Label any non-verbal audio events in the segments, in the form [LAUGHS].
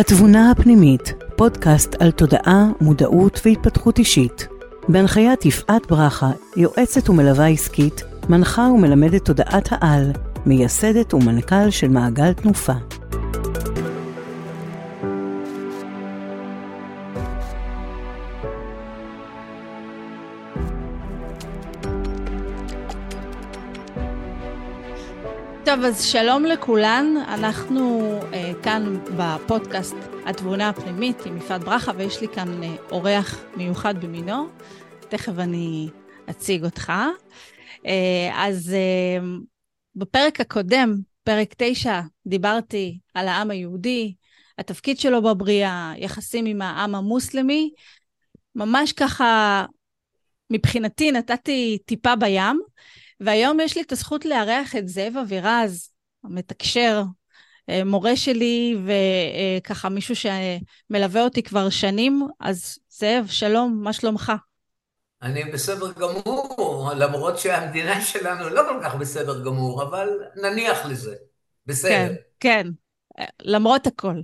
התבונה הפנימית, פודקאסט על תודעה, מודעות והתפתחות אישית. בהנחיית יפעת ברכה, יועצת ומלווה עסקית, מנחה ומלמדת תודעת העל, מייסדת ומנכ"ל של מעגל תנופה. טוב, אז שלום לכולן. אנחנו uh, כאן בפודקאסט התבונה הפנימית עם יפעת ברכה, ויש לי כאן uh, אורח מיוחד במינו. תכף אני אציג אותך. Uh, אז uh, בפרק הקודם, פרק 9, דיברתי על העם היהודי, התפקיד שלו בבריאה, יחסים עם העם המוסלמי. ממש ככה, מבחינתי נתתי טיפה בים. והיום יש לי את הזכות לארח את זאב אבירז, המתקשר, אה, מורה שלי וככה מישהו שמלווה אותי כבר שנים. אז זאב, שלום, מה שלומך? אני בסדר גמור, למרות שהמדינה שלנו לא כל כך בסדר גמור, אבל נניח לזה. בסדר. כן, כן, למרות הכל.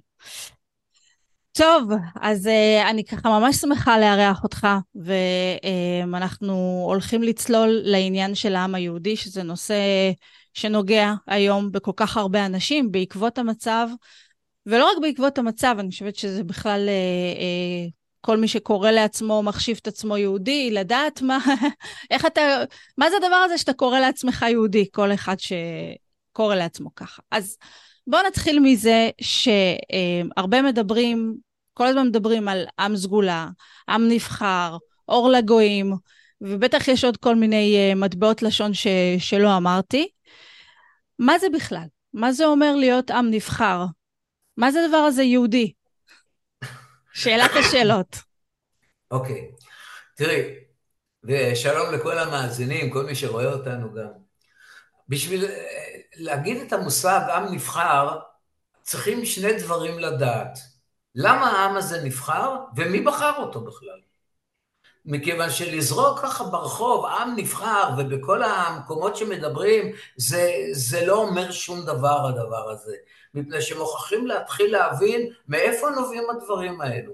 טוב, אז uh, אני ככה ממש שמחה לארח אותך, ואנחנו uh, הולכים לצלול לעניין של העם היהודי, שזה נושא שנוגע היום בכל כך הרבה אנשים בעקבות המצב, ולא רק בעקבות המצב, אני חושבת שזה בכלל uh, uh, כל מי שקורא לעצמו, מחשיב את עצמו יהודי, לדעת מה, [LAUGHS] איך אתה, מה זה הדבר הזה שאתה קורא לעצמך יהודי, כל אחד שקורא לעצמו ככה. אז בואו נתחיל מזה שהרבה מדברים כל הזמן מדברים על עם סגולה, עם נבחר, אור לגויים, ובטח יש עוד כל מיני uh, מטבעות לשון ש, שלא אמרתי. מה זה בכלל? מה זה אומר להיות עם נבחר? מה זה הדבר הזה יהודי? שאלת השאלות. אוקיי, okay. תראי, ושלום לכל המאזינים, כל מי שרואה אותנו גם. בשביל אה, להגיד את המושג עם נבחר, צריכים שני דברים לדעת. למה העם הזה נבחר, ומי בחר אותו בכלל? מכיוון שלזרוק ככה ברחוב, עם נבחר, ובכל המקומות שמדברים, זה, זה לא אומר שום דבר הדבר הזה. מפני שמוכרחים להתחיל להבין מאיפה נובעים הדברים האלו.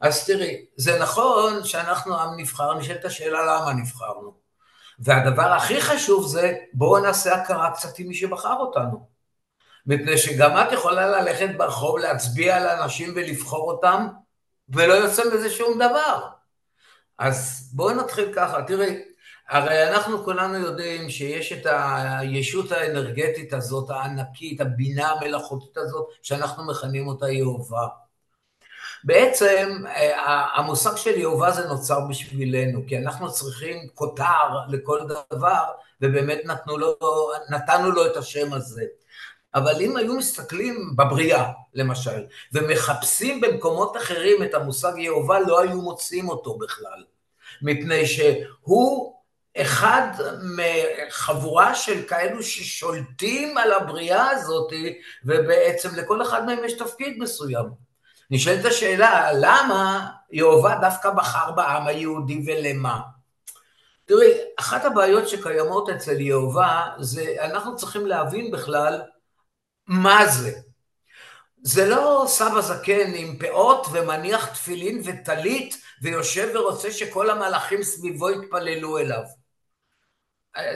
אז תראי, זה נכון שאנחנו עם נבחר, נשאלת השאלה למה נבחרנו. והדבר הכי חשוב זה, בואו נעשה הכרה קצת עם מי שבחר אותנו. מפני שגם את יכולה ללכת ברחוב, להצביע על אנשים ולבחור אותם, ולא יוצא מזה שום דבר. אז בואו נתחיל ככה, תראי, הרי אנחנו כולנו יודעים שיש את הישות האנרגטית הזאת, הענקית, הבינה המלאכותית הזאת, שאנחנו מכנים אותה יהובה. בעצם המושג של יהובה זה נוצר בשבילנו, כי אנחנו צריכים כותר לכל דבר, ובאמת נתנו לו, נתנו לו את השם הזה. אבל אם היו מסתכלים בבריאה, למשל, ומחפשים במקומות אחרים את המושג יהובה, לא היו מוצאים אותו בכלל. מפני שהוא אחד מחבורה של כאלו ששולטים על הבריאה הזאת, ובעצם לכל אחד מהם יש תפקיד מסוים. נשאלת השאלה, למה יהובה דווקא בחר בעם היהודי ולמה? תראי, אחת הבעיות שקיימות אצל יהובה זה אנחנו צריכים להבין בכלל מה זה? זה לא סבא זקן עם פאות ומניח תפילין וטלית ויושב ורוצה שכל המלאכים סביבו יתפללו אליו.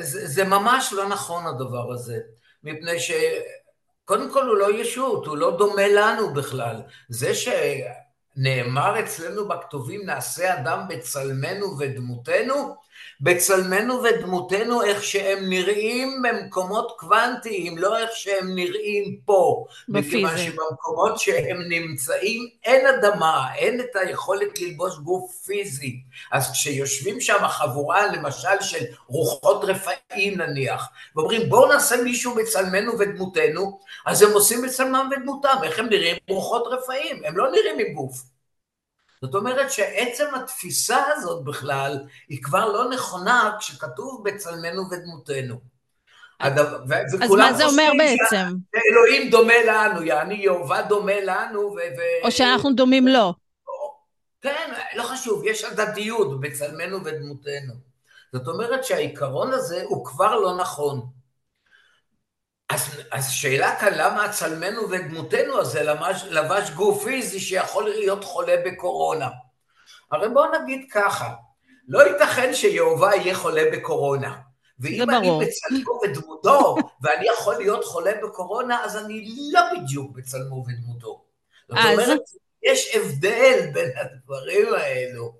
זה, זה ממש לא נכון הדבר הזה, מפני שקודם כל הוא לא ישות, הוא לא דומה לנו בכלל. זה שנאמר אצלנו בכתובים נעשה אדם בצלמנו ודמותנו, בצלמנו ודמותנו איך שהם נראים במקומות קוונטיים, לא איך שהם נראים פה. בפיזי. מכיוון שבמקומות שהם נמצאים אין אדמה, אין את היכולת ללבוש גוף פיזי. אז כשיושבים שם חבורה למשל של רוחות רפאים נניח, ואומרים בואו נעשה מישהו בצלמנו ודמותנו, אז הם עושים בצלמם ודמותם, איך הם נראים? רוחות רפאים, הם לא נראים עם גוף. זאת אומרת שעצם התפיסה הזאת בכלל היא כבר לא נכונה כשכתוב בצלמנו ודמותנו. אז מה זה אומר בעצם? אלוהים דומה לנו, יעני יהובה דומה לנו ו... או שאנחנו דומים לו. כן, לא חשוב, יש הדדיות בצלמנו ודמותנו. זאת אומרת שהעיקרון הזה הוא כבר לא נכון. אז, אז שאלה כאן, למה צלמנו ודמותנו הזה לבש, לבש גוף פיזי שיכול להיות חולה בקורונה? הרי בואו נגיד ככה, לא ייתכן שיהובה יהיה חולה בקורונה. ואם אני בצלמו ודמותו, [LAUGHS] ואני יכול להיות חולה בקורונה, אז אני לא בדיוק בצלמו ודמותו. זאת אומרת, יש הבדל בין הדברים האלו.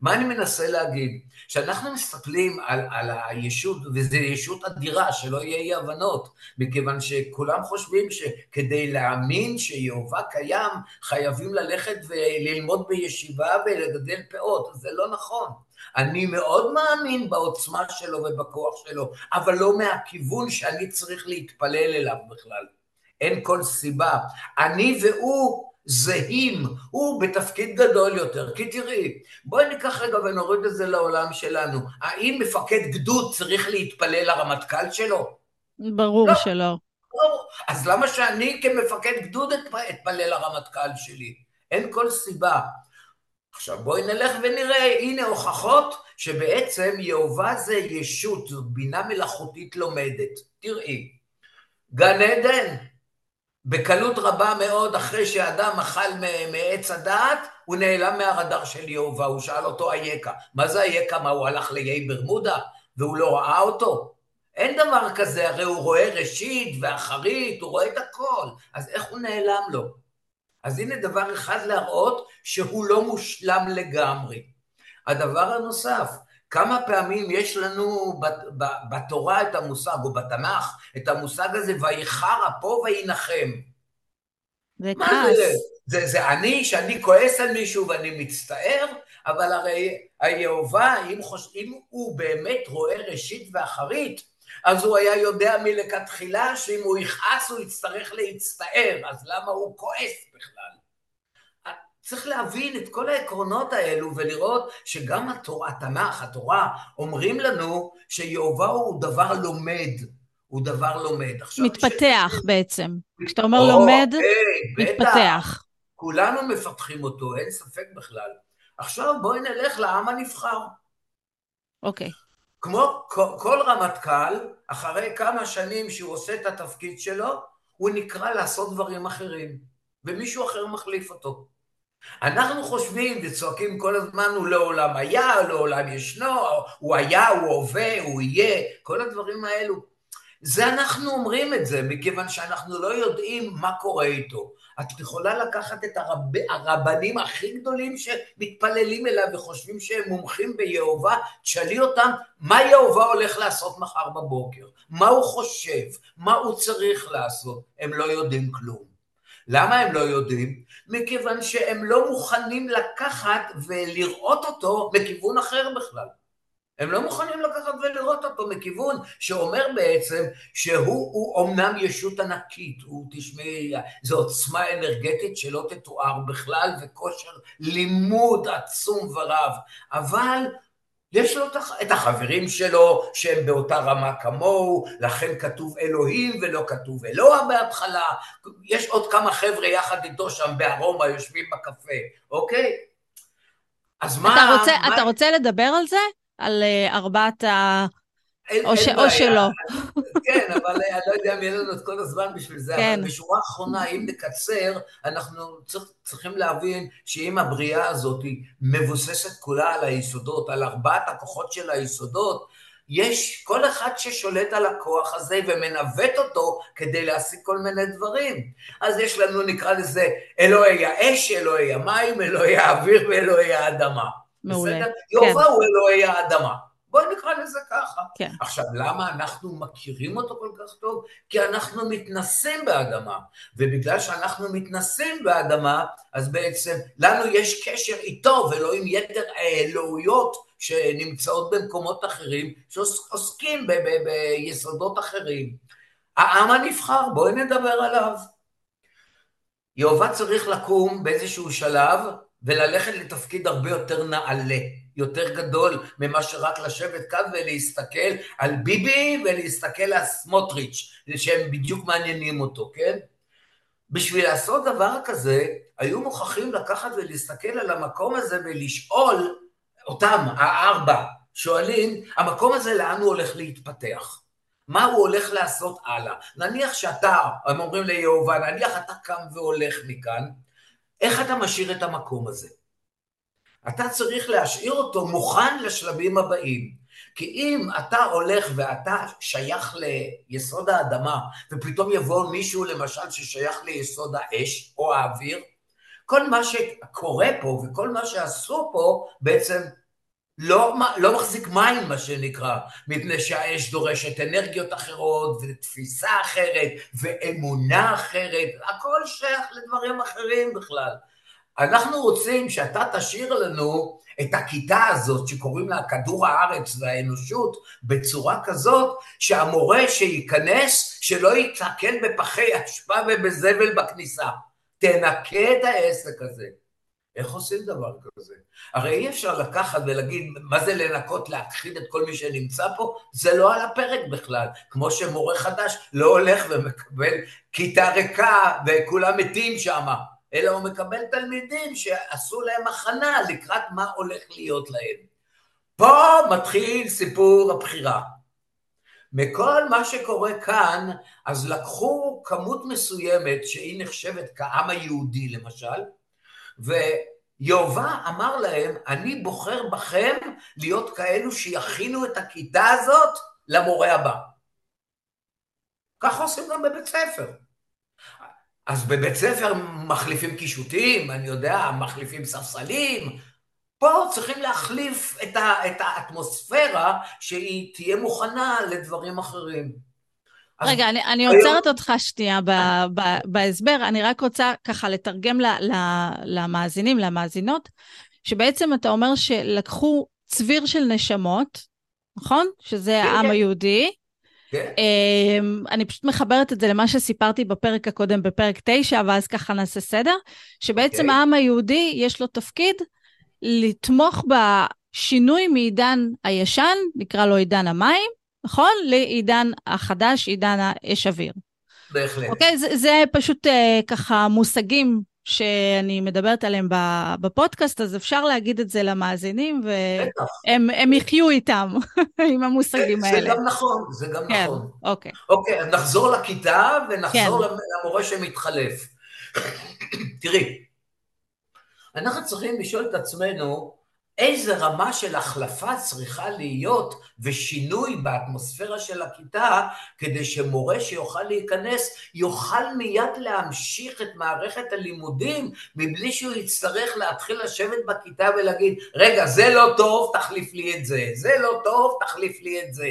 מה אני מנסה להגיד? כשאנחנו מסתכלים על, על הישות, וזו ישות אדירה, שלא יהיה אי הבנות, מכיוון שכולם חושבים שכדי להאמין שיהובה קיים, חייבים ללכת וללמוד בישיבה ולגדל פאות, זה לא נכון. אני מאוד מאמין בעוצמה שלו ובכוח שלו, אבל לא מהכיוון שאני צריך להתפלל אליו בכלל. אין כל סיבה. אני והוא זהים, הוא בתפקיד גדול יותר. כי תראי, בואי ניקח רגע ונוריד את זה לעולם שלנו. האם מפקד גדוד צריך להתפלל לרמטכ"ל שלו? ברור לא. שלא. ברור. אז למה שאני כמפקד גדוד אתפלל לרמטכ"ל שלי? אין כל סיבה. עכשיו בואי נלך ונראה, הנה הוכחות שבעצם יהובה זה ישות, זו בינה מלאכותית לומדת. תראי, גן עדן, בקלות רבה מאוד, אחרי שאדם אכל מעץ הדעת, הוא נעלם מהרדאר של יהובה, הוא שאל אותו אייכה. מה זה אייכה? מה, הוא הלך לאיי ברמודה והוא לא ראה אותו? אין דבר כזה, הרי הוא רואה ראשית ואחרית, הוא רואה את הכל, אז איך הוא נעלם לו? אז הנה דבר אחד להראות שהוא לא מושלם לגמרי. הדבר הנוסף, כמה פעמים יש לנו בתורה את המושג, או בתנ"ך, את המושג הזה, ויחר אפו וינחם. זה כעס. זה? זה, זה אני, שאני כועס על מישהו ואני מצטער, אבל הרי היהובה, אם, חוש... אם הוא באמת רואה ראשית ואחרית, אז הוא היה יודע מלכתחילה שאם הוא יכעס הוא יצטרך להצטער, אז למה הוא כועס בכלל? צריך להבין את כל העקרונות האלו ולראות שגם התורה, התנ"ך, התורה, אומרים לנו שיהובה הוא דבר לומד, הוא דבר לומד. עכשיו, מתפתח ש... בעצם. כשאתה אומר או, לומד, אוקיי, מתפתח. כולנו מפתחים אותו, אין ספק בכלל. עכשיו בואי נלך לעם הנבחר. אוקיי. כמו כל רמטכ"ל, אחרי כמה שנים שהוא עושה את התפקיד שלו, הוא נקרא לעשות דברים אחרים, ומישהו אחר מחליף אותו. אנחנו חושבים וצועקים כל הזמן, הוא לעולם היה, לעולם ישנו, הוא היה, הוא הווה, הוא יהיה, כל הדברים האלו. זה אנחנו אומרים את זה, מכיוון שאנחנו לא יודעים מה קורה איתו. את יכולה לקחת את הרב, הרבנים הכי גדולים שמתפללים אליו וחושבים שהם מומחים ביהובה, תשאלי אותם מה יהובה הולך לעשות מחר בבוקר, מה הוא חושב, מה הוא צריך לעשות, הם לא יודעים כלום. למה הם לא יודעים? מכיוון שהם לא מוכנים לקחת ולראות אותו מכיוון אחר בכלל. הם לא מוכנים לקחת ולראות אותו מכיוון שאומר בעצם שהוא אומנם ישות ענקית, הוא תשמעי, זו עוצמה אנרגטית שלא תתואר בכלל וכושר לימוד עצום ורב, אבל יש לו את החברים שלו שהם באותה רמה כמוהו, לכן כתוב אלוהים ולא כתוב אלוה בהתחלה, יש עוד כמה חבר'ה יחד איתו שם בארומה יושבים בקפה, אוקיי? אז מה... אתה רוצה, מה... אתה רוצה לדבר על זה? על uh, ארבעת ה... אין, או, ש... או שלא. [LAUGHS] כן, אבל אני לא יודע אם יהיה לנו את כל הזמן בשביל זה, כן. אבל בשורה האחרונה, אם נקצר, אנחנו צריך, צריכים להבין שאם הבריאה הזאת מבוססת כולה על היסודות, על ארבעת הכוחות של היסודות, יש כל אחד ששולט על הכוח הזה ומנווט אותו כדי להשיג כל מיני דברים. אז יש לנו, נקרא לזה, אלוהי האש, אלוהי המים, אלוהי האוויר ואלוהי האדמה. מעולה. בסדר? כן. יובה הוא אלוהי האדמה. בואי נקרא לזה ככה. כן. עכשיו, למה אנחנו מכירים אותו כל כך טוב? כי אנחנו מתנסים באדמה, ובגלל שאנחנו מתנסים באדמה, אז בעצם לנו יש קשר איתו ולא עם יתר האלוהויות שנמצאות במקומות אחרים, שעוסקים ב- ב- ביסודות אחרים. העם הנבחר, בואי נדבר עליו. יהובה צריך לקום באיזשהו שלב וללכת לתפקיד הרבה יותר נעלה. יותר גדול ממה שרק לשבת כאן ולהסתכל על ביבי ולהסתכל על סמוטריץ', שהם בדיוק מעניינים אותו, כן? בשביל לעשות דבר כזה, היו מוכרחים לקחת ולהסתכל על המקום הזה ולשאול אותם, הארבע, שואלים, המקום הזה לאן הוא הולך להתפתח? מה הוא הולך לעשות הלאה. נניח שאתה, הם אומרים ליהובה, נניח אתה קם והולך מכאן, איך אתה משאיר את המקום הזה? אתה צריך להשאיר אותו מוכן לשלבים הבאים. כי אם אתה הולך ואתה שייך ליסוד האדמה, ופתאום יבוא מישהו למשל ששייך ליסוד האש או האוויר, כל מה שקורה פה וכל מה שעשו פה בעצם לא, לא מחזיק מים, מה שנקרא, מפני שהאש דורשת אנרגיות אחרות, ותפיסה אחרת, ואמונה אחרת, הכל שייך לדברים אחרים בכלל. אנחנו רוצים שאתה תשאיר לנו את הכיתה הזאת שקוראים לה כדור הארץ והאנושות בצורה כזאת שהמורה שייכנס שלא יתקל בפחי אשפה ובזבל בכניסה. תנקה את העסק הזה. איך עושים דבר כזה? הרי אי אפשר לקחת ולהגיד מה זה לנקות, להכחיד את כל מי שנמצא פה, זה לא על הפרק בכלל. כמו שמורה חדש לא הולך ומקבל כיתה ריקה וכולם מתים שם, אלא הוא מקבל תלמידים שעשו להם הכנה לקראת מה הולך להיות להם. פה מתחיל סיפור הבחירה. מכל מה שקורה כאן, אז לקחו כמות מסוימת שהיא נחשבת כעם היהודי למשל, ויהובה אמר להם, אני בוחר בכם להיות כאלו שיכינו את הכיתה הזאת למורה הבא. ככה עושים גם בבית ספר. אז בבית ספר מחליפים קישוטים, אני יודע, מחליפים ספסלים. פה צריכים להחליף את, ה, את האטמוספירה שהיא תהיה מוכנה לדברים אחרים. רגע, אני, אני עוצרת אותך שנייה ב, ב, בהסבר, אני רק רוצה ככה לתרגם ל, ל, למאזינים, למאזינות, שבעצם אתה אומר שלקחו צביר של נשמות, נכון? שזה כן, העם כן. היהודי. כן. אמ, אני פשוט מחברת את זה למה שסיפרתי בפרק הקודם, בפרק 9, ואז ככה נעשה סדר, שבעצם okay. אוקיי. העם היהודי יש לו תפקיד לתמוך בשינוי מעידן הישן, נקרא לו עידן המים, נכון? לעידן החדש, עידן האש אוויר. בהחלט. אוקיי? זה, זה פשוט אה, ככה מושגים שאני מדברת עליהם בפודקאסט, אז אפשר להגיד את זה למאזינים, והם יחיו איתם, [LAUGHS] עם המושגים זה האלה. זה גם נכון, זה גם כן, נכון. אוקיי. אוקיי, אז נחזור לכיתה ונחזור כן. למורה שמתחלף. [CLEARS THROAT] תראי, אנחנו צריכים לשאול את עצמנו, איזה רמה של החלפה צריכה להיות ושינוי באטמוספירה של הכיתה כדי שמורה שיוכל להיכנס יוכל מיד להמשיך את מערכת הלימודים מבלי שהוא יצטרך להתחיל לשבת בכיתה ולהגיד רגע זה לא טוב תחליף לי את זה, זה לא טוב תחליף לי את זה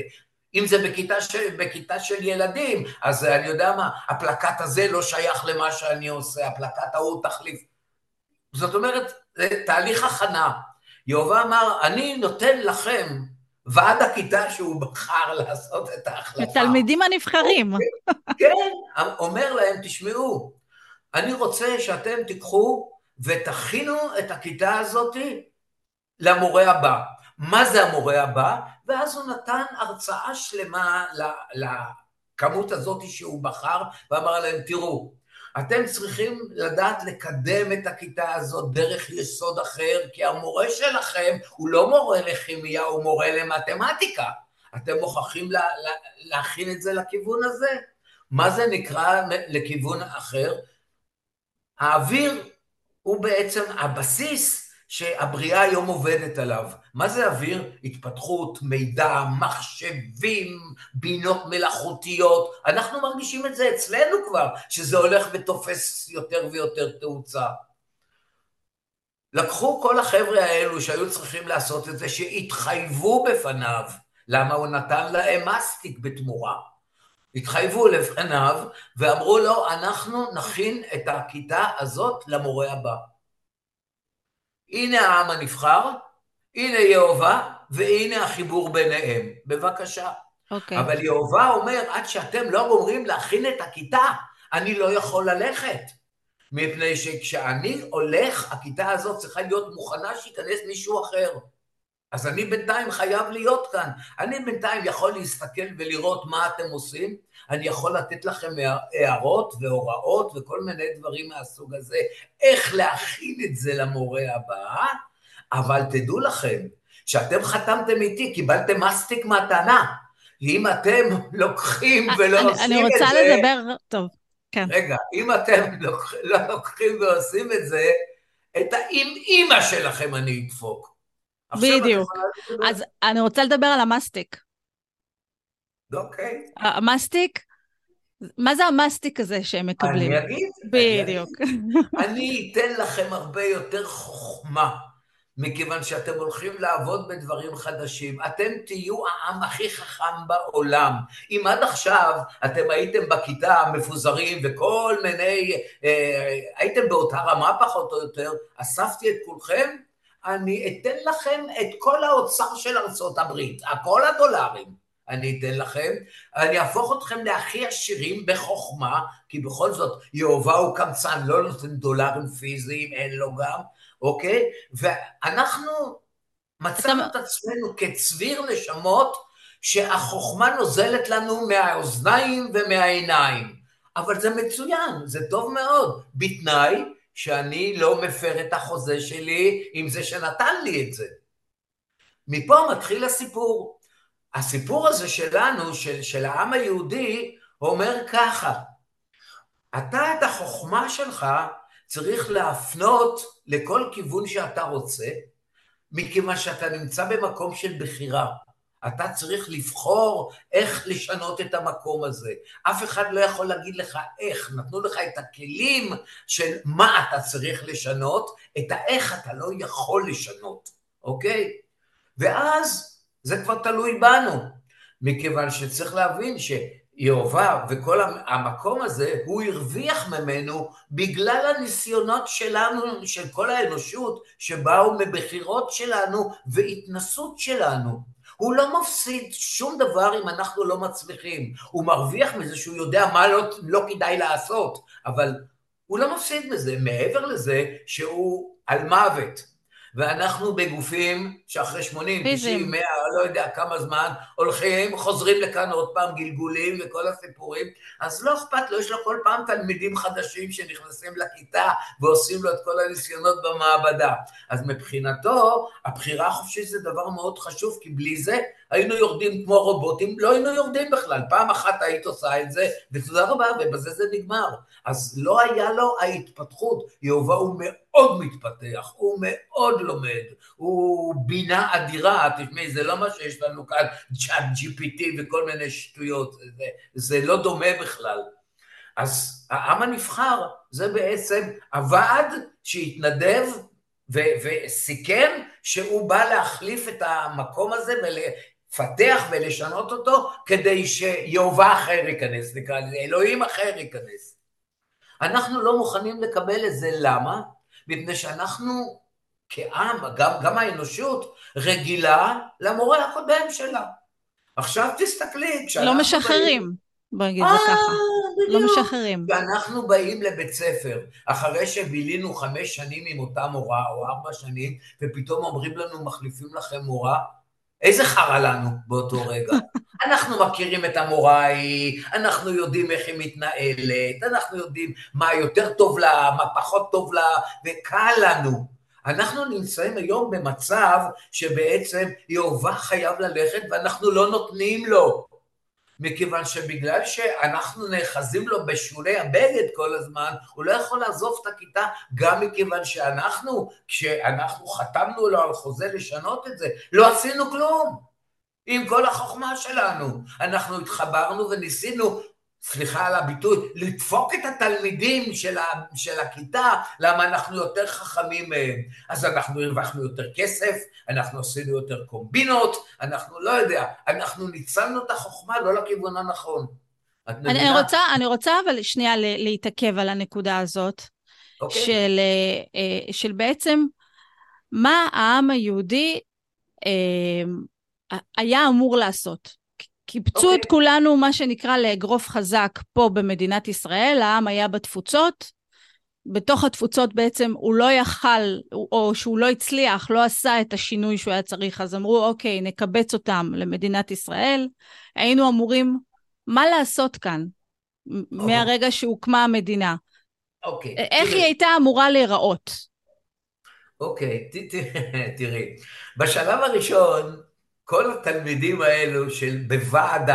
אם זה בכיתה של, בכיתה של ילדים, אז אני יודע מה, הפלקט הזה לא שייך למה שאני עושה, הפלקט ההוא תחליף. זאת אומרת, זה תהליך הכנה. יהובה אמר, אני נותן לכם, ועד הכיתה שהוא בחר לעשות את ההחלפה. התלמידים הנבחרים. כן, אומר להם, תשמעו, אני רוצה שאתם תיקחו ותכינו את הכיתה הזאת למורה הבא. מה זה המורה הבא? ואז הוא נתן הרצאה שלמה לכמות הזאת שהוא בחר, ואמר להם, תראו, אתם צריכים לדעת לקדם את הכיתה הזאת דרך יסוד אחר, כי המורה שלכם הוא לא מורה לכימיה, הוא מורה למתמטיקה. אתם מוכרחים לה, לה, להכין את זה לכיוון הזה. מה זה נקרא לכיוון אחר? האוויר הוא בעצם הבסיס שהבריאה היום עובדת עליו. מה זה אוויר? התפתחות, מידע, מחשבים, בינות מלאכותיות. אנחנו מרגישים את זה אצלנו כבר, שזה הולך ותופס יותר ויותר תאוצה. לקחו כל החבר'ה האלו שהיו צריכים לעשות את זה, שהתחייבו בפניו. למה הוא נתן להם מסטיק בתמורה? התחייבו לפניו ואמרו לו, אנחנו נכין את הכיתה הזאת למורה הבא. הנה העם הנבחר, הנה יהובה, והנה החיבור ביניהם. בבקשה. Okay. אוקיי. אבל יהובה אומר, עד שאתם לא גומרים להכין את הכיתה, אני לא יכול ללכת. מפני שכשאני הולך, הכיתה הזאת צריכה להיות מוכנה שייכנס מישהו אחר. אז אני בינתיים חייב להיות כאן. אני בינתיים יכול להסתכל ולראות מה אתם עושים, אני יכול לתת לכם הערות והוראות וכל מיני דברים מהסוג הזה, איך להכין את זה למורה הבא, אבל תדעו לכם, שאתם חתמתם איתי, קיבלתם מסטיק מתנה, אם אתם לוקחים ולא אני, עושים אני את זה... אני רוצה לדבר, טוב, כן. רגע, אם אתם לא לוקחים ועושים את זה, את האם אימא שלכם אני אדפוק. בדיוק. אז אני רוצה לדבר על המסטיק. אוקיי. המסטיק, מה זה המסטיק הזה שהם מקבלים? אני אגיד. בדיוק. אני אתן לכם הרבה יותר חוכמה. מכיוון שאתם הולכים לעבוד בדברים חדשים. אתם תהיו העם הכי חכם בעולם. אם עד עכשיו אתם הייתם בכיתה מפוזרים וכל מיני, אה, הייתם באותה רמה פחות או יותר, אספתי את כולכם, אני אתן לכם את כל האוצר של ארצות הברית, כל הדולרים. אני אתן לכם, אני אהפוך אתכם להכי עשירים בחוכמה, כי בכל זאת יהובה הוא קמצן, לא נותן דולרים פיזיים, אין לו גם, אוקיי? ואנחנו מצאנו את עצמנו כצביר נשמות שהחוכמה נוזלת לנו מהאוזניים ומהעיניים. אבל זה מצוין, זה טוב מאוד, בתנאי שאני לא מפר את החוזה שלי עם זה שנתן לי את זה. מפה מתחיל הסיפור. הסיפור הזה שלנו, של, של העם היהודי, אומר ככה, אתה את החוכמה שלך צריך להפנות לכל כיוון שאתה רוצה, מכיוון שאתה נמצא במקום של בחירה. אתה צריך לבחור איך לשנות את המקום הזה. אף אחד לא יכול להגיד לך איך, נתנו לך את הכלים של מה אתה צריך לשנות, את האיך אתה לא יכול לשנות, אוקיי? ואז זה כבר תלוי בנו, מכיוון שצריך להבין ש... יהובה וכל המקום הזה, הוא הרוויח ממנו בגלל הניסיונות שלנו, של כל האנושות, שבאו מבחירות שלנו והתנסות שלנו. הוא לא מפסיד שום דבר אם אנחנו לא מצליחים. הוא מרוויח מזה שהוא יודע מה לא, לא כדאי לעשות, אבל הוא לא מפסיד מזה, מעבר לזה שהוא על מוות. ואנחנו בגופים שאחרי 80, 90, 100, לא יודע כמה זמן, הולכים, חוזרים לכאן עוד פעם גלגולים וכל הסיפורים, אז לא אכפת לו, יש לו כל פעם תלמידים חדשים שנכנסים לכיתה ועושים לו את כל הניסיונות במעבדה. אז מבחינתו, הבחירה החופשית זה דבר מאוד חשוב, כי בלי זה היינו יורדים כמו רובוטים, לא היינו יורדים בכלל. פעם אחת היית עושה את זה, ותודה רבה, ובזה זה נגמר. אז לא היה לו ההתפתחות. יהובה הוא מאוד מתפתח, הוא מאוד לומד, הוא בינה אדירה, תשמעי, זה לא מה שיש לנו כאן, צ'אט GPT וכל מיני שטויות, זה, זה לא דומה בכלל. אז העם הנבחר זה בעצם הוועד שהתנדב וסיכם שהוא בא להחליף את המקום הזה ולפתח ולשנות אותו כדי שיהובה אחר ייכנס, נקרא לזה, אלוהים אחר ייכנס. אנחנו לא מוכנים לקבל את זה, למה? מפני שאנחנו כעם, גם, גם האנושות, רגילה למורה הקודם שלה. עכשיו תסתכלי, כשאנחנו... לא משחררים. בוא נגיד זה ככה. לא משחררים. ואנחנו באים לבית ספר, אחרי שבילינו חמש שנים עם אותה מורה, או ארבע שנים, ופתאום אומרים לנו, מחליפים לכם מורה, איזה חרא לנו באותו רגע. [LAUGHS] אנחנו מכירים את המורה ההיא, אנחנו יודעים איך היא מתנהלת, אנחנו יודעים מה יותר טוב לה, מה פחות טוב לה, וקל לנו. אנחנו נמצאים היום במצב שבעצם יהובה חייב ללכת ואנחנו לא נותנים לו. מכיוון שבגלל שאנחנו נאחזים לו בשולי הבגד כל הזמן, הוא לא יכול לעזוב את הכיתה, גם מכיוון שאנחנו, כשאנחנו חתמנו לו על חוזה לשנות את זה, לא עשינו כלום. עם כל החוכמה שלנו. אנחנו התחברנו וניסינו סליחה על הביטוי, לדפוק את התלמידים של, ה, של הכיתה, למה אנחנו יותר חכמים מהם. אז אנחנו הרווחנו יותר כסף, אנחנו עשינו יותר קומבינות, אנחנו לא יודע, אנחנו ניצלנו את החוכמה לא לכיוון הנכון. אני, אני, רוצה, אני רוצה אבל שנייה להתעכב על הנקודה הזאת, okay. אוקיי. של, אה, אה, של בעצם מה העם היהודי אה, היה אמור לעשות. קיבצו okay. את אוקיי. כולנו, מה שנקרא, לאגרוף חזק פה במדינת ישראל, העם היה בתפוצות, בתוך התפוצות בעצם הוא לא יכל, או שהוא לא הצליח, לא עשה את השינוי שהוא היה צריך, אז אמרו, אוקיי, נקבץ אותם למדינת ישראל. היינו אמורים, מה לעשות כאן okay. מהרגע שהוקמה המדינה? אוקיי. Okay. איך תראי. היא הייתה אמורה להיראות? אוקיי, okay. תראי, בשלב הראשון, כל התלמידים האלו של בוועד,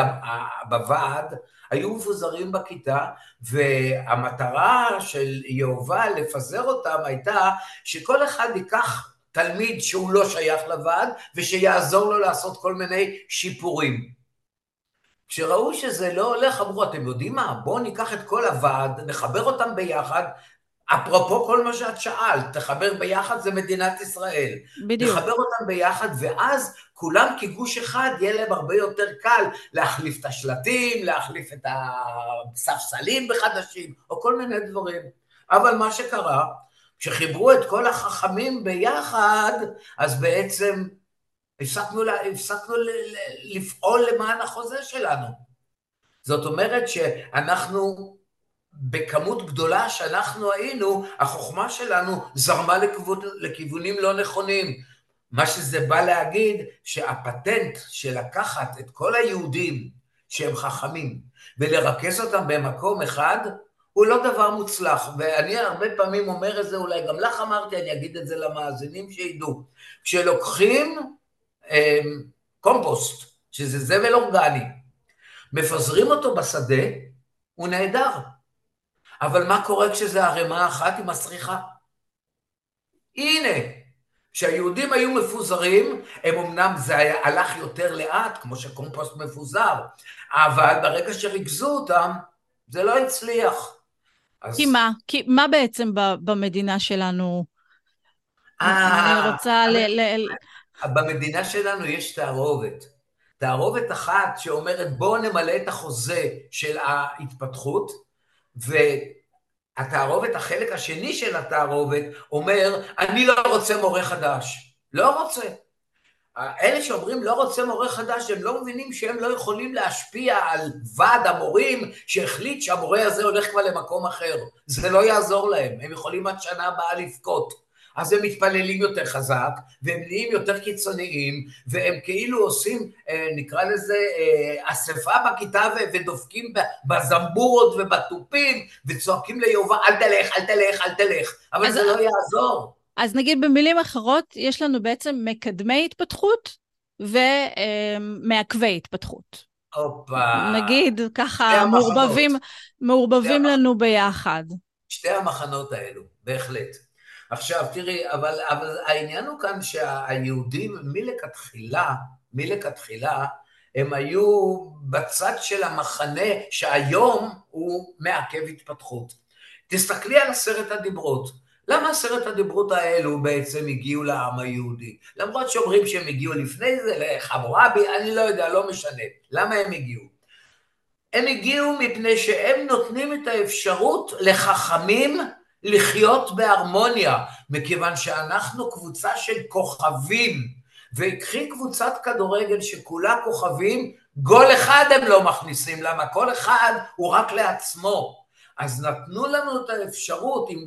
בוועד, היו מפוזרים בכיתה, והמטרה של יהובה לפזר אותם הייתה שכל אחד ייקח תלמיד שהוא לא שייך לוועד, ושיעזור לו לעשות כל מיני שיפורים. כשראו שזה לא הולך, אמרו, אתם יודעים מה? בואו ניקח את כל הוועד, נחבר אותם ביחד, אפרופו כל מה שאת שאלת, תחבר ביחד זה מדינת ישראל. בדיוק. נחבר אותם ביחד, ואז כולם כגוש אחד, יהיה להם הרבה יותר קל להחליף את השלטים, להחליף את הספסלים בחדשים, או כל מיני דברים. אבל מה שקרה, כשחיברו את כל החכמים ביחד, אז בעצם הפסקנו, הפסקנו לפעול למען החוזה שלנו. זאת אומרת שאנחנו, בכמות גדולה שאנחנו היינו, החוכמה שלנו זרמה לכיוון, לכיוונים לא נכונים. מה שזה בא להגיד, שהפטנט של לקחת את כל היהודים שהם חכמים ולרכז אותם במקום אחד, הוא לא דבר מוצלח, ואני הרבה פעמים אומר את זה, אולי גם לך אמרתי, אני אגיד את זה למאזינים שידעו. כשלוקחים אה, קומפוסט, שזה זבל אורגני, מפזרים אותו בשדה, הוא נהדר. אבל מה קורה כשזה ערימה אחת עם הסריחה? הנה, כשהיהודים היו מפוזרים, הם אמנם זה היה, הלך יותר לאט, כמו שקומפוסט מפוזר, אבל ברגע שריכזו אותם, זה לא הצליח. אז... כי מה? כי מה בעצם במדינה שלנו? אה, אני רוצה ל... ל... במדינה שלנו יש תערובת. תערובת אחת שאומרת בואו נמלא את החוזה של ההתפתחות, והתערובת, החלק השני של התערובת, אומר אני לא רוצה מורה חדש. לא רוצה. אלה שאומרים לא רוצה מורה חדש, הם לא מבינים שהם לא יכולים להשפיע על ועד המורים שהחליט שהמורה הזה הולך כבר למקום אחר. זה לא יעזור להם, הם יכולים עד שנה הבאה לבכות. אז הם מתפללים יותר חזק, והם נהיים יותר קיצוניים, והם כאילו עושים, אה, נקרא לזה, אה, אספה בכיתה ודופקים בזמבורות ובתופים, וצועקים ליובה, אל תלך, אל תלך, אל תלך, אבל זה לא יעזור. אז נגיד במילים אחרות, יש לנו בעצם מקדמי התפתחות ומעכבי התפתחות. הופה. נגיד, ככה מעורבבים, מעורבבים לנו ביחד. שתי המחנות האלו, בהחלט. עכשיו, תראי, אבל, אבל העניין הוא כאן שהיהודים מלכתחילה, מלכתחילה, הם היו בצד של המחנה שהיום הוא מעכב התפתחות. תסתכלי על עשרת הדיברות. למה עשרת הדיברות האלו בעצם הגיעו לעם היהודי? למרות שאומרים שהם הגיעו לפני זה לחמורבי, אני לא יודע, לא משנה. למה הם הגיעו? הם הגיעו מפני שהם נותנים את האפשרות לחכמים לחיות בהרמוניה, מכיוון שאנחנו קבוצה של כוכבים, וקחי קבוצת כדורגל שכולה כוכבים, גול אחד הם לא מכניסים, למה כל אחד הוא רק לעצמו. אז נתנו לנו את האפשרות עם,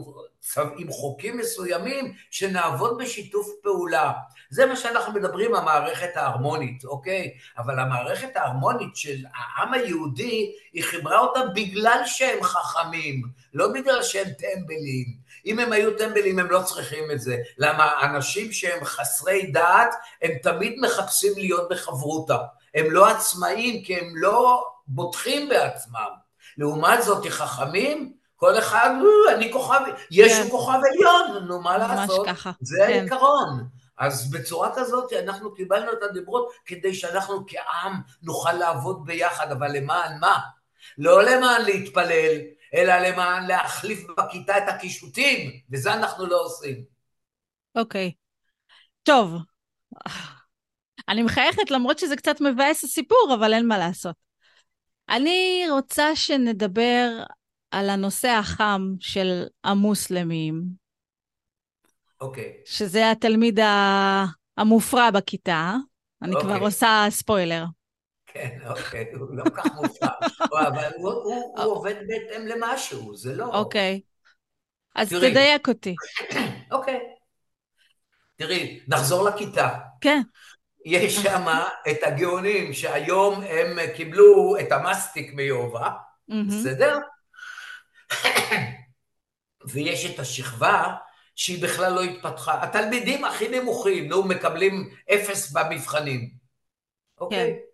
עם חוקים מסוימים שנעבוד בשיתוף פעולה. זה מה שאנחנו מדברים, המערכת ההרמונית, אוקיי? אבל המערכת ההרמונית של העם היהודי, היא חיברה אותם בגלל שהם חכמים, לא בגלל שהם טמבלים. אם הם היו טמבלים הם לא צריכים את זה. למה אנשים שהם חסרי דעת, הם תמיד מחפשים להיות בחברותא. הם לא עצמאים כי הם לא בוטחים בעצמם. לעומת זאת, חכמים, כל אחד, אה, אני כוכב, יש כן. כוכב עליון, נו, מה לעשות? ככה. זה כן. העיקרון. אז בצורה כזאת אנחנו קיבלנו את הדיברות כדי שאנחנו כעם נוכל לעבוד ביחד, אבל למען מה? לא למען להתפלל, אלא למען להחליף בכיתה את הקישוטים, וזה אנחנו לא עושים. אוקיי. טוב. [LAUGHS] אני מחייכת למרות שזה קצת מבאס הסיפור, אבל אין מה לעשות. אני רוצה שנדבר על הנושא החם של המוסלמים. אוקיי. Okay. שזה התלמיד המופרע בכיתה. אני okay. כבר אוקיי. עושה ספוילר. כן, אוקיי, הוא לא כל כך מופרע. [LAUGHS] אבל הוא, הוא, הוא אוקיי. עובד בהתאם למשהו, זה לא... אוקיי. אז תראי. תדייק אותי. [COUGHS] אוקיי. תראי, נחזור לכיתה. כן. יש שם את הגאונים שהיום הם קיבלו את המסטיק מיובה, בסדר? ויש את השכבה שהיא בכלל לא התפתחה. התלמידים הכי נמוכים, נו, מקבלים אפס במבחנים. אוקיי? כן.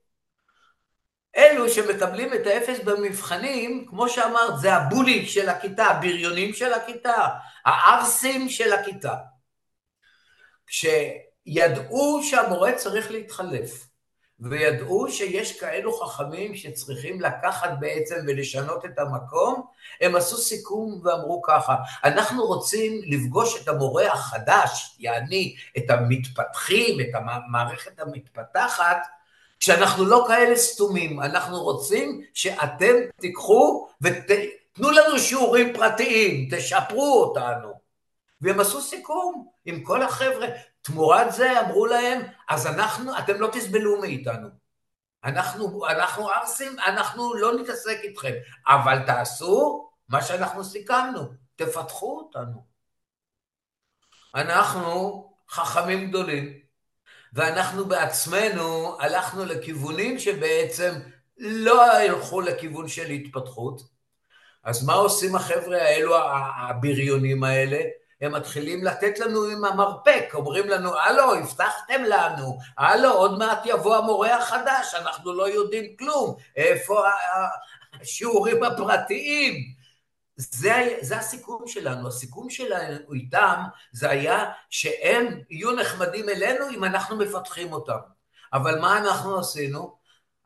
אלו שמקבלים את האפס במבחנים, כמו שאמרת, זה הבולים של הכיתה, הבריונים של הכיתה, הערסים של הכיתה. כשידעו שהמורה צריך להתחלף, וידעו שיש כאלו חכמים שצריכים לקחת בעצם ולשנות את המקום, הם עשו סיכום ואמרו ככה, אנחנו רוצים לפגוש את המורה החדש, יעני את המתפתחים, את המערכת המתפתחת, כשאנחנו לא כאלה סתומים, אנחנו רוצים שאתם תיקחו ותנו לנו שיעורים פרטיים, תשפרו אותנו. והם עשו סיכום עם כל החבר'ה. תמורת זה אמרו להם, אז אנחנו, אתם לא תסבלו מאיתנו. אנחנו, אנחנו ערסים, אנחנו לא נתעסק איתכם, אבל תעשו מה שאנחנו סיכמנו, תפתחו אותנו. אנחנו חכמים גדולים, ואנחנו בעצמנו הלכנו לכיוונים שבעצם לא ילכו לכיוון של התפתחות. אז מה עושים החבר'ה האלו, הבריונים האלה? הם מתחילים לתת לנו עם המרפק, אומרים לנו, הלו, הבטחתם לנו, הלו, עוד מעט יבוא המורה החדש, אנחנו לא יודעים כלום, איפה השיעורים הפרטיים? זה, זה הסיכום שלנו, הסיכום שלנו איתם זה היה שהם יהיו נחמדים אלינו אם אנחנו מפתחים אותם. אבל מה אנחנו עשינו?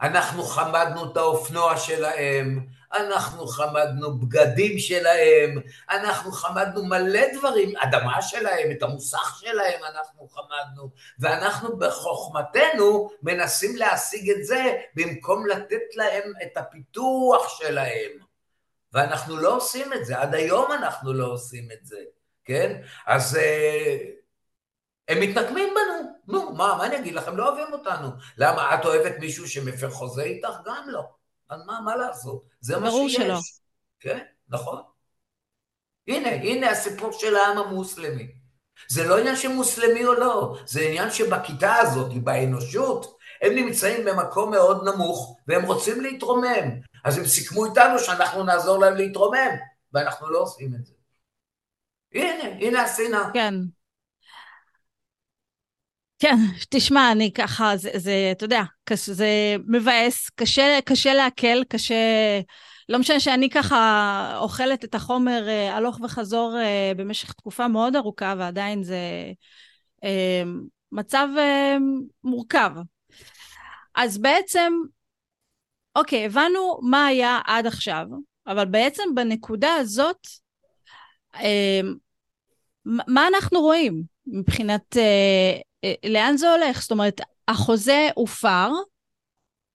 אנחנו חמדנו את האופנוע שלהם, אנחנו חמדנו בגדים שלהם, אנחנו חמדנו מלא דברים, אדמה שלהם, את המוסך שלהם אנחנו חמדנו, ואנחנו בחוכמתנו מנסים להשיג את זה במקום לתת להם את הפיתוח שלהם. ואנחנו לא עושים את זה, עד היום אנחנו לא עושים את זה, כן? אז אה, הם מתנקמים בנו, נו, מה, מה אני אגיד לכם? לא אוהבים אותנו. למה, את אוהבת מישהו שמפר חוזה איתך? גם לא. מה, מה לעשות? זה מה שיש. שלא. כן, נכון. הנה, הנה הסיפור של העם המוסלמי. זה לא עניין של מוסלמי או לא, זה עניין שבכיתה הזאת, באנושות, הם נמצאים במקום מאוד נמוך, והם רוצים להתרומם. אז הם סיכמו איתנו שאנחנו נעזור להם להתרומם, ואנחנו לא עושים את זה. הנה, הנה השנאה. כן. כן, תשמע, אני ככה, זה, זה אתה יודע, זה מבאס, קשה, קשה לעכל, קשה... לא משנה שאני ככה אוכלת את החומר אה, הלוך וחזור אה, במשך תקופה מאוד ארוכה, ועדיין זה אה, מצב מורכב. אז בעצם, אוקיי, הבנו מה היה עד עכשיו, אבל בעצם בנקודה הזאת, מה אנחנו רואים מבחינת לאן זה הולך? זאת אומרת, החוזה הופר,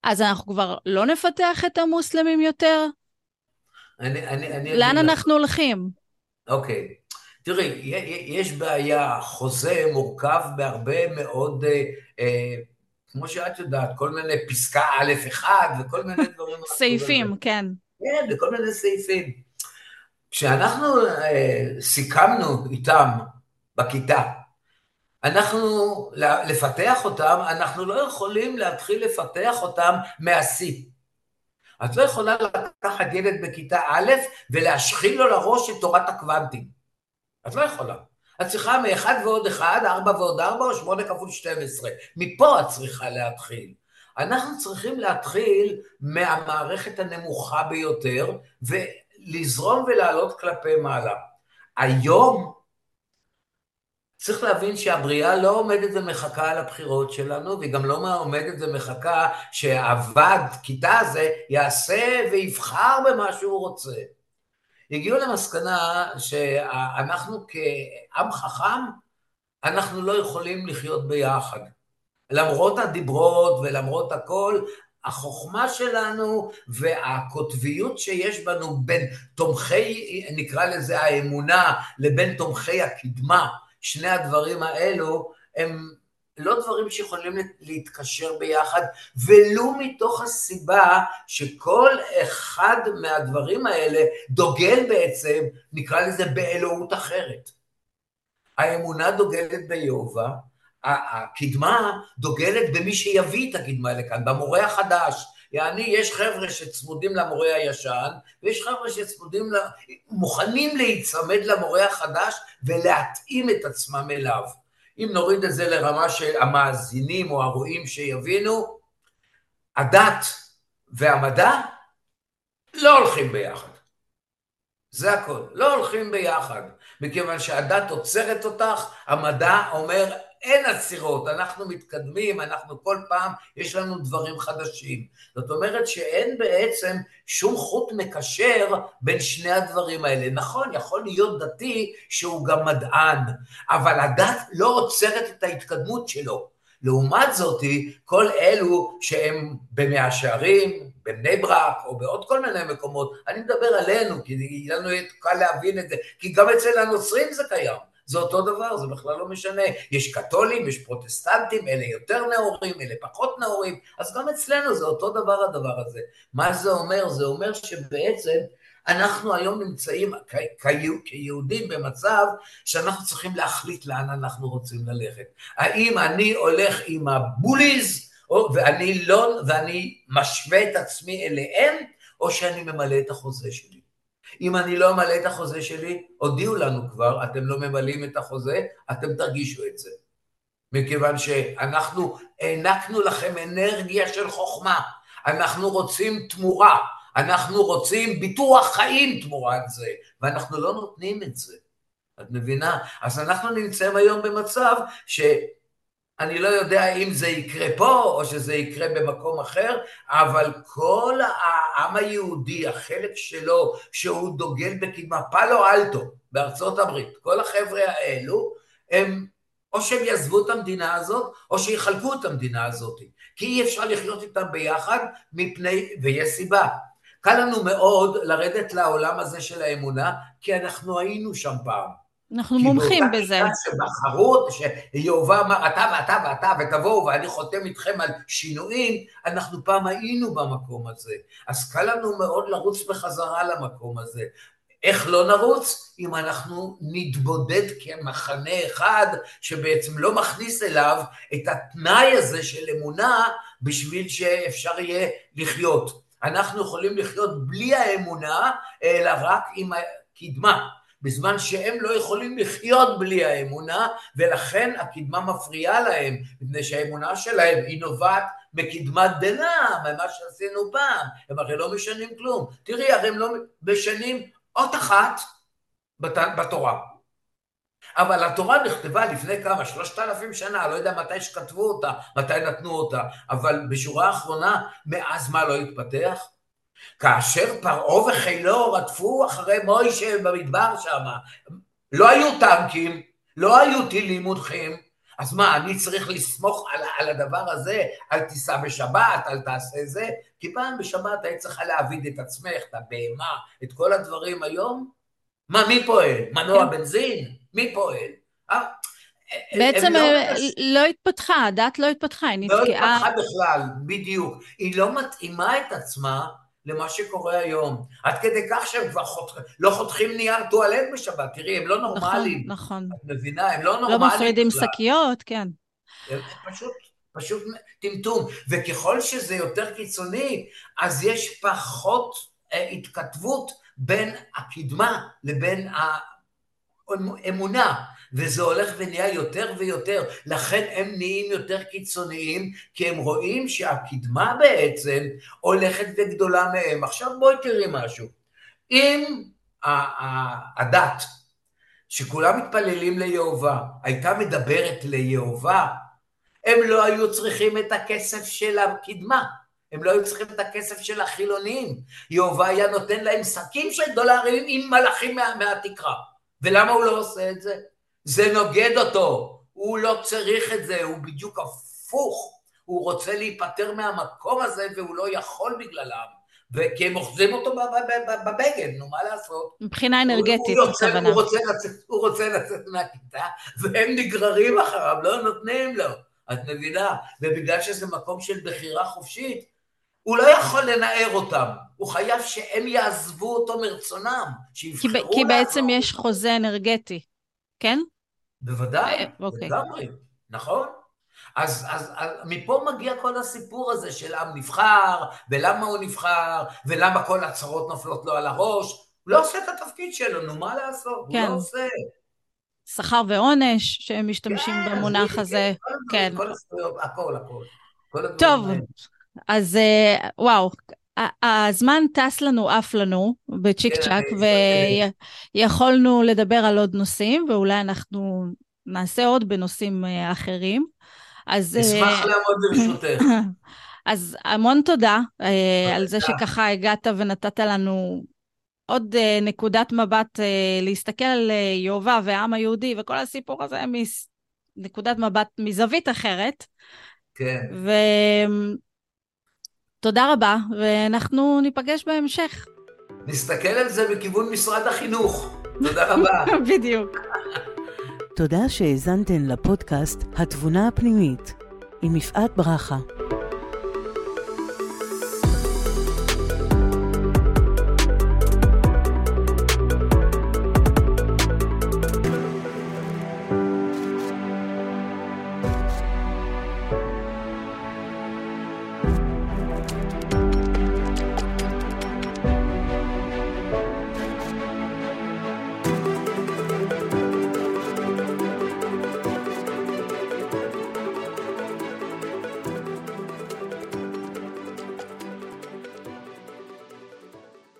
אז אנחנו כבר לא נפתח את המוסלמים יותר? אני, אני, אני לאן אנחנו לך. הולכים? אוקיי. תראי, יש בעיה, חוזה מורכב בהרבה מאוד, אה, אה, כמו שאת יודעת, כל מיני פסקה א' אחד וכל מיני [LAUGHS] דברים. סעיפים, כן. כן, וכל מיני סעיפים. כשאנחנו אה, סיכמנו איתם בכיתה, אנחנו, לפתח אותם, אנחנו לא יכולים להתחיל לפתח אותם מהשיא. את לא יכולה לקחת ילד בכיתה א' ולהשחיל לו לראש את תורת הקוונטים. את לא יכולה. את צריכה מאחד ועוד אחד, ארבע ועוד ארבע או שמונה כפול שתים עשרה. מפה את צריכה להתחיל. אנחנו צריכים להתחיל מהמערכת הנמוכה ביותר ולזרום ולעלות כלפי מעלה. היום צריך להבין שהבריאה לא עומדת ומחכה על הבחירות שלנו, והיא גם לא עומדת ומחכה שהוועד כיתה הזה יעשה ויבחר במה שהוא רוצה. הגיעו למסקנה שאנחנו כעם חכם, אנחנו לא יכולים לחיות ביחד. למרות הדיברות ולמרות הכל, החוכמה שלנו והקוטביות שיש בנו בין תומכי, נקרא לזה האמונה, לבין תומכי הקדמה, שני הדברים האלו הם לא דברים שיכולים להתקשר ביחד, ולו מתוך הסיבה שכל אחד מהדברים האלה דוגל בעצם, נקרא לזה באלוהות אחרת. האמונה דוגלת ביהובה, הקדמה דוגלת במי שיביא את הקדמה לכאן, במורה החדש. יעני, יש חבר'ה שצמודים למורה הישן, ויש חבר'ה שצמודים, לה, מוכנים להיצמד למורה החדש ולהתאים את עצמם אליו. אם נוריד את זה לרמה של המאזינים או הרואים שיבינו, הדת והמדע לא הולכים ביחד. זה הכל. לא הולכים ביחד. מכיוון שהדת עוצרת אותך, המדע אומר אין עצירות, אנחנו מתקדמים, אנחנו כל פעם, יש לנו דברים חדשים. זאת אומרת שאין בעצם שום חוט מקשר בין שני הדברים האלה. נכון, יכול להיות דתי שהוא גם מדען, אבל הדת לא עוצרת את ההתקדמות שלו. לעומת זאתי, כל אלו שהם במאה שערים, בבני ברק או בעוד כל מיני מקומות, אני מדבר עלינו, כי לנו קל להבין את זה, כי גם אצל הנוצרים זה קיים. זה אותו דבר, זה בכלל לא משנה. יש קתולים, יש פרוטסטנטים, אלה יותר נאורים, אלה פחות נאורים, אז גם אצלנו זה אותו דבר הדבר הזה. מה זה אומר? זה אומר שבעצם אנחנו היום נמצאים כיהודים במצב שאנחנו צריכים להחליט לאן אנחנו רוצים ללכת. האם אני הולך עם הבוליז, ואני לא, ואני משווה את עצמי אליהם, או שאני ממלא את החוזה שלי. אם אני לא אמלא את החוזה שלי, הודיעו לנו כבר, אתם לא ממלאים את החוזה, אתם תרגישו את זה. מכיוון שאנחנו הענקנו לכם אנרגיה של חוכמה, אנחנו רוצים תמורה, אנחנו רוצים ביטוח חיים תמורת זה, ואנחנו לא נותנים את זה. את מבינה? אז אנחנו נמצאים היום במצב ש... אני לא יודע אם זה יקרה פה או שזה יקרה במקום אחר, אבל כל העם היהודי, החלק שלו, שהוא דוגל בקדמה, פאלו אלטו בארצות הברית, כל החבר'ה האלו, הם או שהם יעזבו את המדינה הזאת, או שיחלקו את המדינה הזאת. כי אי אפשר לחיות איתם ביחד, מפני, ויש סיבה. קל לנו מאוד לרדת לעולם הזה של האמונה, כי אנחנו היינו שם פעם. אנחנו מומחים בזה. שבחרו, שיהובה אמר אתה ואתה ואתה ותבואו ואני חותם איתכם על שינויים, אנחנו פעם היינו במקום הזה. אז קל לנו מאוד לרוץ בחזרה למקום הזה. איך לא נרוץ? אם אנחנו נתבודד כמחנה אחד שבעצם לא מכניס אליו את התנאי הזה של אמונה בשביל שאפשר יהיה לחיות. אנחנו יכולים לחיות בלי האמונה, אלא רק עם הקדמה. בזמן שהם לא יכולים לחיות בלי האמונה, ולכן הקדמה מפריעה להם, מפני שהאמונה שלהם היא נובעת מקדמת דנא, ממה שעשינו פעם, הם הרי לא משנים כלום. תראי, הרי הם לא משנים אות אחת בת... בתורה. אבל התורה נכתבה לפני כמה, שלושת אלפים שנה, לא יודע מתי שכתבו אותה, מתי נתנו אותה, אבל בשורה האחרונה, מאז מה לא התפתח? כאשר פרעה וחילו רדפו אחרי מוישה במדבר שם, לא היו טנקים, לא היו טילים מונחים, אז מה, אני צריך לסמוך על, על הדבר הזה, אל תיסע בשבת, אל תעשה זה? כי פעם בשבת היית צריכה להעביד את עצמך, את הבהמה, את כל הדברים היום? מה, מי פועל? מנוע כן. בנזין? מי פועל? אה? בעצם לא, אה, לא התפתחה, הדת לא התפתחה, היא נתקעה... לא התפתחה בכלל, בדיוק. היא לא מתאימה את עצמה למה שקורה היום. עד כדי כך שהם כבר חותכים, לא חותכים נייר טואלט בשבת, תראי, הם לא נכון, נורמליים. נכון, נכון. את מבינה? הם לא נורמליים. לא מפרידים שקיות, כן. פשוט, פשוט טמטום. וככל שזה יותר קיצוני, אז יש פחות אה, התכתבות בין הקדמה לבין האמונה. וזה הולך ונהיה יותר ויותר, לכן הם נהיים יותר קיצוניים, כי הם רואים שהקדמה בעצם הולכת וגדולה מהם. עכשיו בואי תראי משהו. אם הדת, שכולם מתפללים ליהובה, הייתה מדברת ליהובה, הם לא היו צריכים את הכסף של הקדמה. הם לא היו צריכים את הכסף של החילונים. יהובה היה נותן להם שקים של דולרים עם מלאכים מה, מהתקרה. ולמה הוא לא עושה את זה? זה נוגד אותו, הוא לא צריך את זה, הוא בדיוק הפוך, הוא רוצה להיפטר מהמקום הזה והוא לא יכול בגללם. כי הם אוחזים אותו בבגד, נו מה לעשות? מבחינה אנרגטית, הכוונה. הוא, הוא רוצה לצאת מהכיתה, והם נגררים אחריו, לא נותנים לו. את מבינה? ובגלל שזה מקום של בחירה חופשית, הוא לא יכול לנער אותם, הוא חייב שהם יעזבו אותו מרצונם, שיבחרו. כי בעצם יש חוזה אנרגטי, כן? בוודאי, אה, אוקיי. לגמרי, נכון? אז, אז, אז מפה מגיע כל הסיפור הזה של עם נבחר, ולמה הוא נבחר, ולמה כל הצהרות נופלות לו על הראש. הוא לא עושה את התפקיד שלו, נו, מה לעשות? כן. הוא לא עושה. שכר ועונש, שהם משתמשים כן, במונח הזה. כן. כל הזכויות, הכל, הכל. טוב, אז אה, וואו, הזמן טס לנו, עף לנו בצ'יק צ'אק, כן, ויכולנו לדבר על עוד נושאים, ואולי אנחנו נעשה עוד בנושאים אה, אחרים. אז... נשמח לעמוד ברשותך. [CLEARS THROAT] אז המון תודה על זה שככה הגעת ונתת לנו עוד נקודת מבט להסתכל על יהובה והעם היהודי וכל הסיפור הזה מנקודת מבט מזווית אחרת. כן. ותודה רבה, ואנחנו ניפגש בהמשך. נסתכל על זה בכיוון משרד החינוך. תודה [LAUGHS] רבה. בדיוק. תודה שהאזנתן לפודקאסט התבונה הפנימית עם יפעת ברכה.